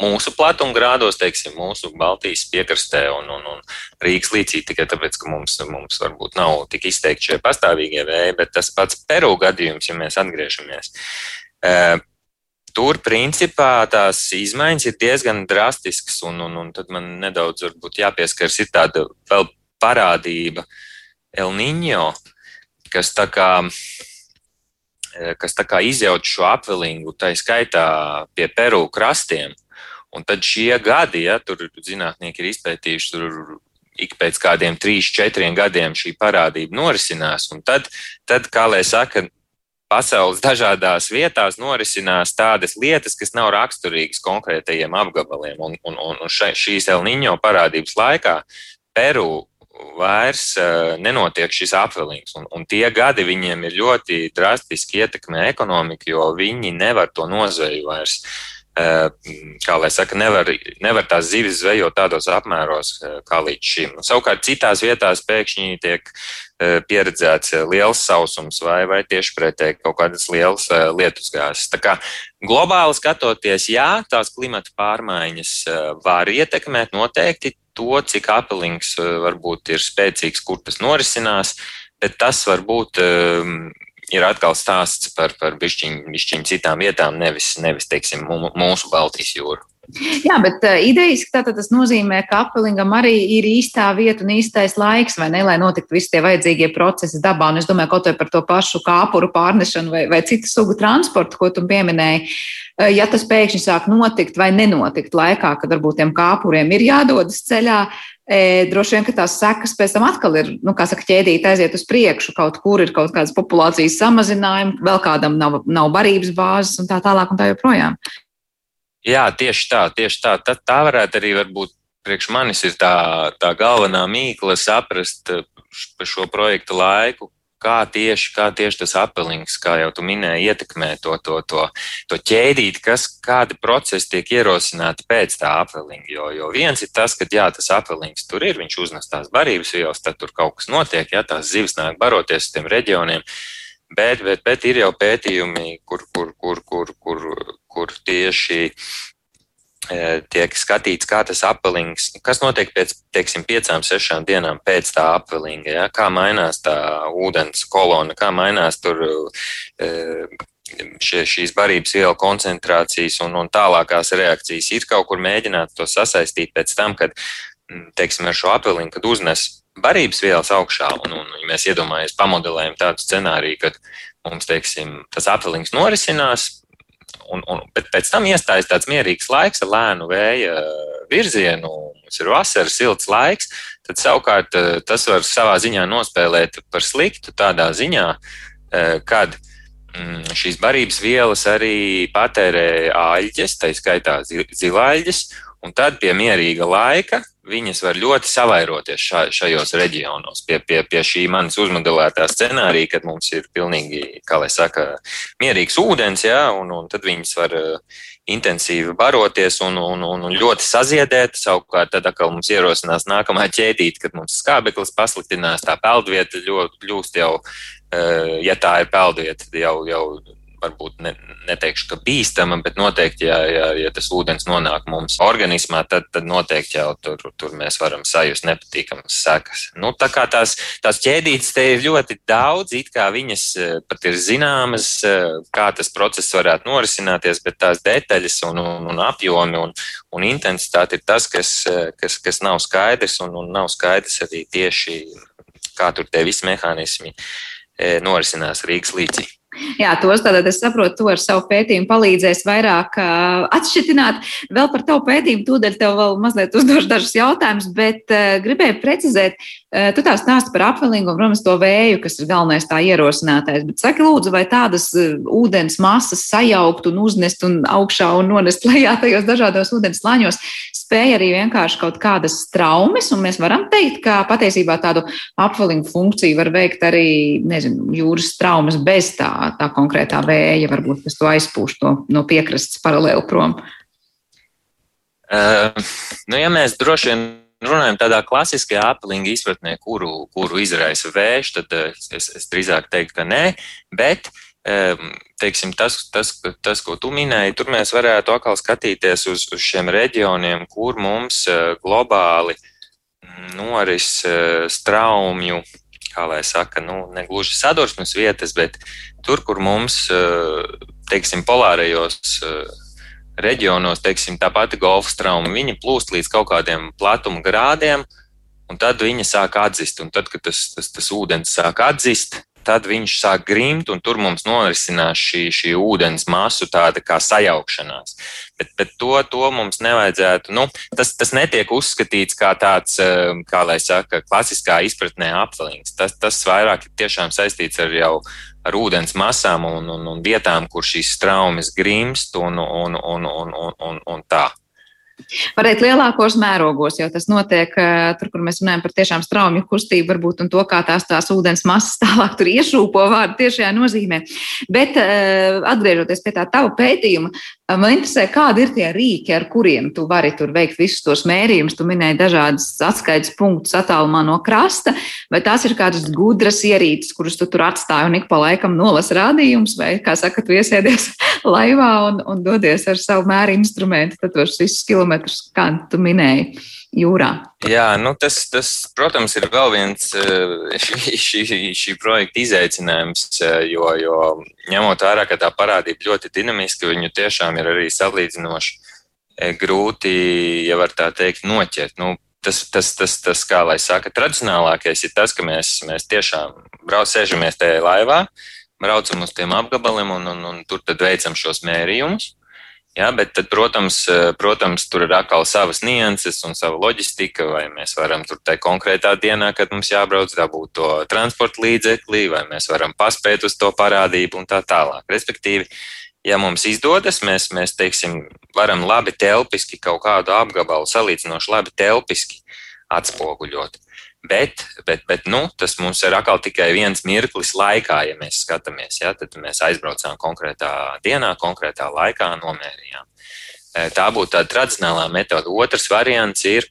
mūsu platumgrādos, teiksim, mūsu Baltijas piekrastē un, un, un Rīgas līcī, tikai tāpēc, ka mums, mums varbūt nav tik izteikti šie pastāvīgie vēji, bet tas pats Peru gadījums, ja mēs atgriežamies. Tur, principā, tās izmaiņas ir diezgan drastiskas, un, un, un tad man nedaudz jāpieskaras ir tāda vēl parādība El Niño, kas tā kā kas tā kā izjauc šo apvelingu, tā skaitā pie Peru krastiem. Un tad šie gadi, ja tur zinātnieki ir izpētījuši, tur ik pēc kādiem trīs, četriem gadiem šī parādība norisinās. Un tad, tad kā lai saka, pasaules dažādās vietās norisinās tādas lietas, kas nav raksturīgas konkrētajiem apgabaliem. Un, un, un še, šīs Elniņo parādības laikā Peru vairs uh, nenotiek šis apvelings. Un, un tie gadi viņiem ir ļoti drastiski ietekmē ekonomiku, jo viņi nevar to nozveju vairs Eh, kā lai saka, nevar, nevar tās zivis zvejot tādos apmēros eh, kā līdz šim. Savukārt citās vietās pēkšņi tiek pieredzēts liels sausums vai, vai tieši pretēji kaut kādas lielas lietusgāzes. Tā kā globāli skatoties, jā, tās klimata pārmaiņas var ietekmēt noteikti to, cik apelings varbūt ir spēcīgs, kur tas norisinās, bet tas var būt ir atkal stāsts par, par bišķiņ, bišķiņ citām vietām, nevis, nevis teiksim, mūsu Baltijas jūru. Jā, bet uh, idejiski tātad tas nozīmē, ka apelingam arī ir īstā vieta un īstais laiks, vai ne, lai notiktu visi tie vajadzīgie procesi dabā. Un es domāju, kaut vai par to pašu kāpuru pārnešanu vai, vai citu sugu transportu, ko tu pieminēji. Uh, ja tas pēkšņi sāk notikt vai nenotikt laikā, kad varbūt tiem kāpuriem ir jādodas ceļā, E, droši vien, ka tās sekas pēc tam atkal ir, nu, kā saka, ķēdīt aiziet uz priekšu. Kaut kur ir kaut kādas populācijas samazinājumi, vēl kādam nav, nav barības bāzes un tā tālāk un tā joprojām. Jā, tieši tā, tieši tā. Tā, tā varētu arī būt priekš manis tā, tā galvenā mīkla saprast par šo projektu laiku, kā tieši, kā tieši tas apelings, kā jau tu minēji, ietekmē to, to, to, to ķēdīti, kas, kādi procesi tiek ierosināti pēc tā apelinga. Jo, jo viens ir tas, ka jā, tas apelings tur ir, viņš uznes tās barības vielas, tad tur kaut kas notiek, ja tās zivis nāk baroties uz tiem reģioniem. Bet, bet, bet ir jau pētījumi, kur, kur, kur, kur, kur, kur tieši tiek skatīts, kā tas apelings, kas notiek pēc, teiksim, piecām, sešām dienām pēc tā apelinga, ja? kā mainās tā ūdens kolona, kā mainās tur šie, šīs barības vielu koncentrācijas un, un tālākās reakcijas. Ir kaut kur mēģināt to sasaistīt pēc tam, kad, teiksim, ar šo apelingu, kad uznes barības vielas augšā, un, un ja mēs iedomājamies, pamodelējam tādu scenāriju, kad mums, teiksim, tas apelings norisinās, un, un, bet pēc tam iestājas tāds mierīgs laiks ar lēnu vēja virzienu, mums ir vasara, silts laiks, tad savukārt eh, tas var savā ziņā nospēlēt par sliktu tādā ziņā, eh, kad mm, šīs barības vielas arī patērē āļģes, tā skaitā zilāļģes, un tad pie mierīga laika viņas var ļoti savairoties ša, šajos reģionos. Pie, pie, pie šī manas uzmodelētā scenārija, kad mums ir pilnīgi, kā lai saka, mierīgs ūdens, ja, un, un tad viņas var uh, intensīvi baroties un, un, un, un ļoti saziedēt. Savukārt, tad atkal mums ierosinās nākamā ķēdīte, kad mums skābeklis pasliktinās, tā peldvieta ļoti kļūst jau, uh, ja tā ir peldvieta, jau, jau varbūt ne, neteikšu, ka bīstama, bet noteikti, ja, ja, ja tas ūdens nonāk mums organismā, tad, tad noteikti jau tur, tur mēs varam sajust nepatīkamas sekas. Nu, tā kā tās, tās ķēdītes te ir ļoti daudz, it kā viņas eh, pat ir zināmas, eh, kā tas process varētu norisināties, bet tās detaļas un, un, un apjomi un, un intensitāte ir tas, kas, eh, kas, kas nav skaidrs un, un nav skaidrs arī tieši, kā tur tie visi mehānismi norisinās Rīgas līdzīgi. Jā, tos tātad es saprotu, to ar savu pētījumu palīdzēs vairāk uh, atšķitināt. Vēl par tavu pētījumu tūdaļ tev vēl mazliet uzdošu dažus jautājumus, bet uh, gribēju precizēt, uh, tu tā stāsti par apvelīgu un, protams, to vēju, kas ir galvenais tā ierosinātais. Bet saki, lūdzu, vai tādas uh, ūdens masas sajaukt un uznest un augšā un nonest lejā tajos dažādos ūdens slāņos spēja arī vienkārši kaut kādas traumas, un mēs varam teikt, ka patiesībā tādu apvalīgu funkciju var veikt arī, nezinu, jūras traumas bez tā tā konkrētā vēja, varbūt, kas to aizpūš to, no piekrastes paralēli prom? Uh, nu, ja mēs droši vien runājam tādā klasiskajā aplinga izpratnē, kuru, kuru izraisa vējš, tad es, es drīzāk teiktu, ka nē, bet teiksim, tas, tas, tas, ko tu minēji, tur mēs varētu atkal skatīties uz, uz šiem reģioniem, kur mums globāli noris straumju kā lai saka, nu, ne gluži sadursmes vietas, bet tur, kur mums, eh, teiksim, polārajos eh, reģionos, teiksim, tā pati golfa strauma, viņa plūst līdz kaut kādiem platuma grādiem, un tad viņa sāk atzist. Un tad, kad tas, tas, tas ūdens sāk atzist, tad viņš sāk grimt, un tur mums norisinās šī, šī ūdens masu tāda kā sajaukšanās. Bet, bet to, to mums nevajadzētu, nu, tas, tas netiek uzskatīts kā tāds, eh, kā lai saka, klasiskā izpratnē apvalings. Tas, tas vairāk ir tiešām saistīts ar jau ar ūdens masām un, un, un vietām, kur šīs traumas grimst un, un, un, un, un, un, un tā. Varbūt lielākos mērogos, jo tas notiek tur, kur mēs runājam par tiešām straumju kustību, varbūt un to, kā tās, tās ūdens masas tālāk tur iešūpo vārdu tiešajā nozīmē. Bet atgriežoties pie tā tava pētījuma, man interesē, kādi ir tie rīki, ar kuriem tu vari tur veikt visus tos mērījumus. Tu minēji dažādas atskaites punktus attālumā no krasta, vai tās ir kādas gudras ierīces, kuras tu tur atstāji un ik pa laikam nolasa rādījumus, vai, kā saka, tu iesēdies laivā un, un dodies ar savu mēru instrumentu, tad tos visus kilometrus, kā tu minēji, jūrā. Jā, nu tas, tas, protams, ir vēl viens eh, šī, šī, šī projekta izaicinājums, eh, jo, jo ņemot vērā, ka tā parādība ļoti dinamiska, viņu tiešām ir arī salīdzinoši eh, grūti, ja var tā teikt, noķert. Nu, tas, tas, tas, tas, kā lai saka, tradicionālākais ir tas, ka mēs, mēs tiešām brauc, sēžamies tajā laivā, braucam uz tiem apgabaliem un, un, un tur tad veicam šos mērījumus. Ja, bet, tad, protams, eh, protams, tur ir atkal savas nianses un sava loģistika, vai mēs varam tur tajā konkrētā dienā, kad mums jābrauc, dabūt to transporta līdzekli, vai mēs varam paspēt uz to parādību un tā tālāk. Respektīvi, ja mums izdodas, mēs, mēs teiksim, varam labi telpiski kaut kādu apgabalu salīdzinoši labi telpiski atspoguļot. Bet, bet, bet nu, tas mums ir atkal tikai viens mirklis laikā, ja mēs skatāmies. Ja, tad mēs aizbraucām konkrētā dienā, konkrētā laikā, nomērījām. E, tā būtu tāda tradicionālā metode. Otrs variants ir,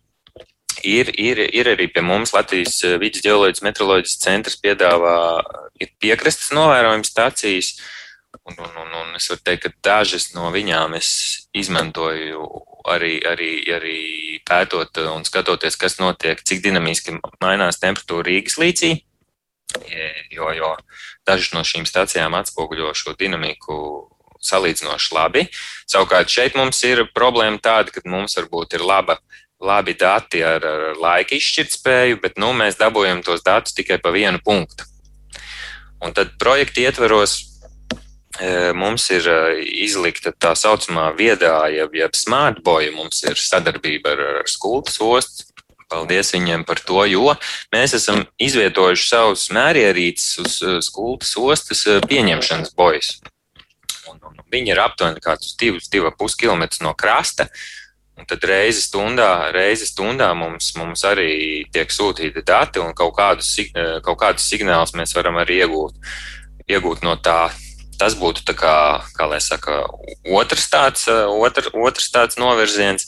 ir, ir, ir arī pie mums Latvijas vidus geoloģijas meteoroloģijas centrs piedāvā piekrastes novērojuma stācijas. Un, un, un, un es varu teikt, ka dažas no viņām es izmantoju arī, arī, arī pētot un skatoties, kas notiek, cik dinamiski mainās temperatūra Rīgas līcī. Jo, jo dažas no šīm stācijām atspoguļo šo dinamiku salīdzinoši labi. Savukārt šeit mums ir problēma tāda, ka mums varbūt ir laba, labi dati ar, ar laika izšķirtspēju, bet nu, mēs dabūjam tos datus tikai pa vienu punktu. Un tad projekta ietveros mums ir izlikta tā saucamā viedā, jeb, jeb smartboja, mums ir sadarbība ar, ar skultas ostu. Paldies viņiem par to, jo mēs esam izvietojuši savus mērierīces uz skultas ostas pieņemšanas bojas. Un, un, viņi ir aptuveni kādus 2,5 km no krasta. Un tad reizi stundā, reizi stundā mums, mums arī tiek sūtīti dati, un kaut kādus, kaut kādus signālus mēs varam arī iegūt, iegūt no tā Tas būtu tā kā, kā lai saka, otrs tāds, otr, otrs tāds novirziens.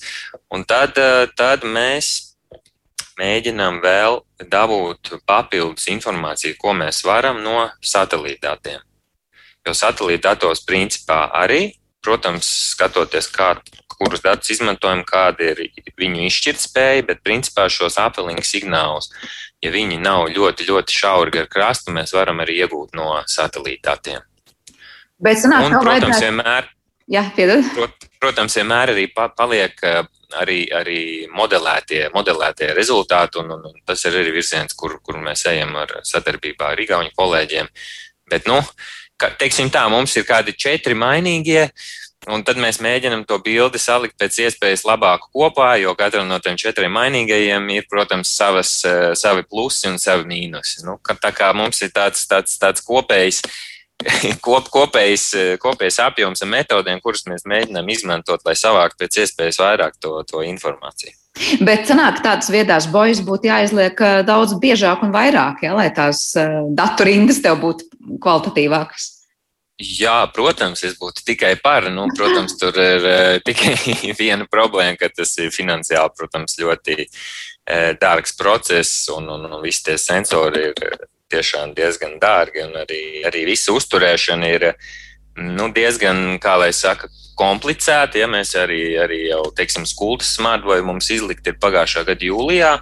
Un tad, tad mēs mēģinām vēl dabūt papildus informāciju, ko mēs varam no satelītdatiem. Jo satelītdatos principā arī, protams, skatoties, kā, kurus datus izmantojam, kāda ir viņu izšķirtspēja, bet principā šos apelīņu signālus, ja viņi nav ļoti, ļoti šauri gar krastu, mēs varam arī iegūt no satelītdatiem. Bet sanāk, un, protams, vajadzētu... vienmēr, Jā. Prot, protams, vienmēr arī paliek arī, arī modelētie, modelētie rezultāti, un, un, un tas ir arī virziens, kur, kur mēs ejam ar sadarbībā ar Igauniju kolēģiem. Bet, nu, ka, teiksim tā, mums ir kādi četri mainīgie, Un tad mēs mēģinām to bildi salikt pēc iespējas labāk kopā, jo katram no tiem četriem mainīgajiem ir, protams, savas, savi plusi un savi mīnusi. Nu, tā kā mums ir tāds, tāds, tāds kopējs kop, kopējs, kopējs apjoms ar metodēm, kuras mēs mēģinām izmantot, lai savāktu pēc iespējas vairāk to, to informāciju. Bet sanāk, tādas viedās bojas būtu jāizliek eh, daudz biežāk un vairāk, ja, lai tās eh, datu rindas tev būtu kvalitatīvākas. Jā, protams, es būtu tikai par. Nu, protams, tur ir uh, tikai viena problēma, ka tas ir finansiāli, protams, ļoti, dārgs process, un, un, un visi tie sensori ir tiešām diezgan dārgi, arī, arī visa uzturēšana ir nu, diezgan, kā lai saka, komplicēti. Ja mēs arī, arī jau, teiksim, skultas smartvoju mums izlikt ir pagājušā gada jūlijā.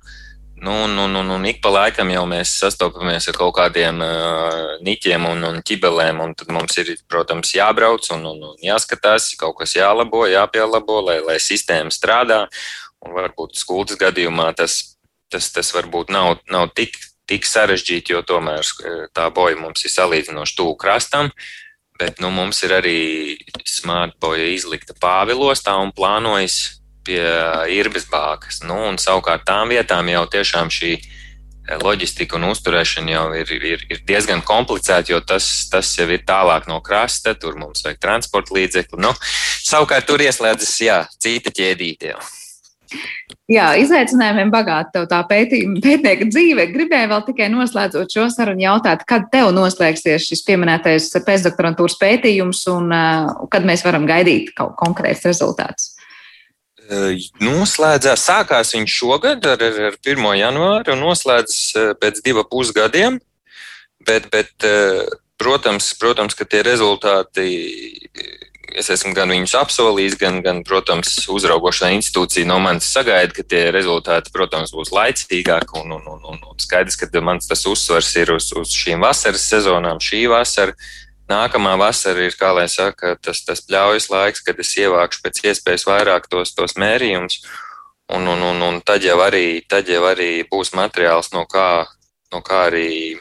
Nu, nu, nu, nu, ik pa laikam jau mēs sastopamies ar kaut kādiem uh, niķiem un, un ķibelēm, un tad mums ir, protams, jābrauc un, un, un jāskatās, kaut kas jālabo, jāpielabo, lai, lai sistēma strādā. Un varbūt skultas gadījumā tas, tas, tas varbūt nav, nav tik, tik sarežģīti, jo tomēr tā boja mums ir salīdzinoši tuvu krastam. Bet nu, mums ir arī smartboja izlikta Pāvilostā un plānojas pie Irbas bākas. Nu, un savukārt tām vietām jau tiešām šī loģistika un uzturēšana jau ir, ir, ir diezgan komplicēta, jo tas, tas jau ir tālāk no krasta, tur mums vajag transporta līdzekļu. Nu, savukārt tur ieslēdzas jā, cita ķēdīte. Jau. Jā, izaicinājumiem bagāta tev tā pētījuma, pētnieka dzīve. Gribēju vēl tikai noslēdzot šo sarunu jautāt, kad tev noslēgsies šis pieminētais pēcdoktorantūras pētījums un uh, kad mēs varam gaidīt kaut konkrēts rezultāts? Noslēdzās, sākās viņš šogad ar, ar 1. janvāru un noslēdzas pēc divu pusgadiem, bet, bet protams, protams, ka tie rezultāti es esmu gan viņus apsolījis, gan, gan protams, uzraugošā institūcija no manis sagaida, ka tie rezultāti, protams, būs laicīgāki. Un, un, un, un skaidrs, ka mans tas uzsvars ir uz, uz šīm vasaras sezonām. Šī vasara, nākamā vasara ir, kā lai saka, tas, tas pļaujas laiks, kad es ievākšu pēc iespējas vairāk tos, tos mērījumus. Un, un, un, un tad, jau arī, tad jau arī būs materiāls, no kā, no kā arī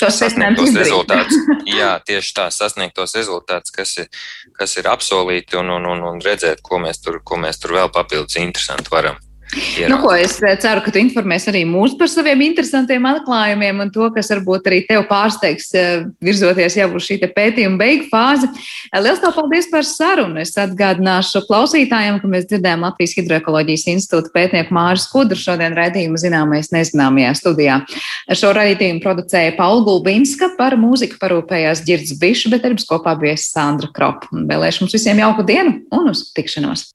tos sasniegtos rezultātus. Jā, tieši tā, sasniegtos rezultātus, kas ir, kas ir apsolīti, un, un, un, un redzēt, ko mēs tur, ko mēs tur vēl papildus interesanti varam Ieraudzīt. Nu, ko, es eh, ceru, ka tu informēsi arī mūs par saviem interesantiem atklājumiem un to, kas varbūt arī tev pārsteigs eh, virzoties jau uz šī pētījuma beigu fāzi. Eh, Lielas paldies par sarunu. Es atgādināšu klausītājiem, ka mēs dzirdējām Latvijas Hidroekoloģijas institūta pētnieku Māris Kudru šodien raidījumu zināmais nezināmajā studijā. Šo raidījumu producēja Paula Gulbinska, par mūziku parūpējās Girds Bišs, bet darbs kopā bija Sandra Krop. Vēlēšu mums visiem jauku dienu un uz tikšanos!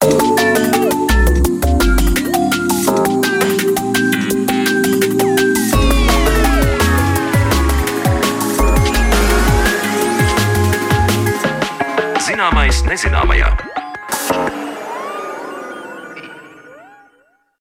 Zināmais nezināmajā.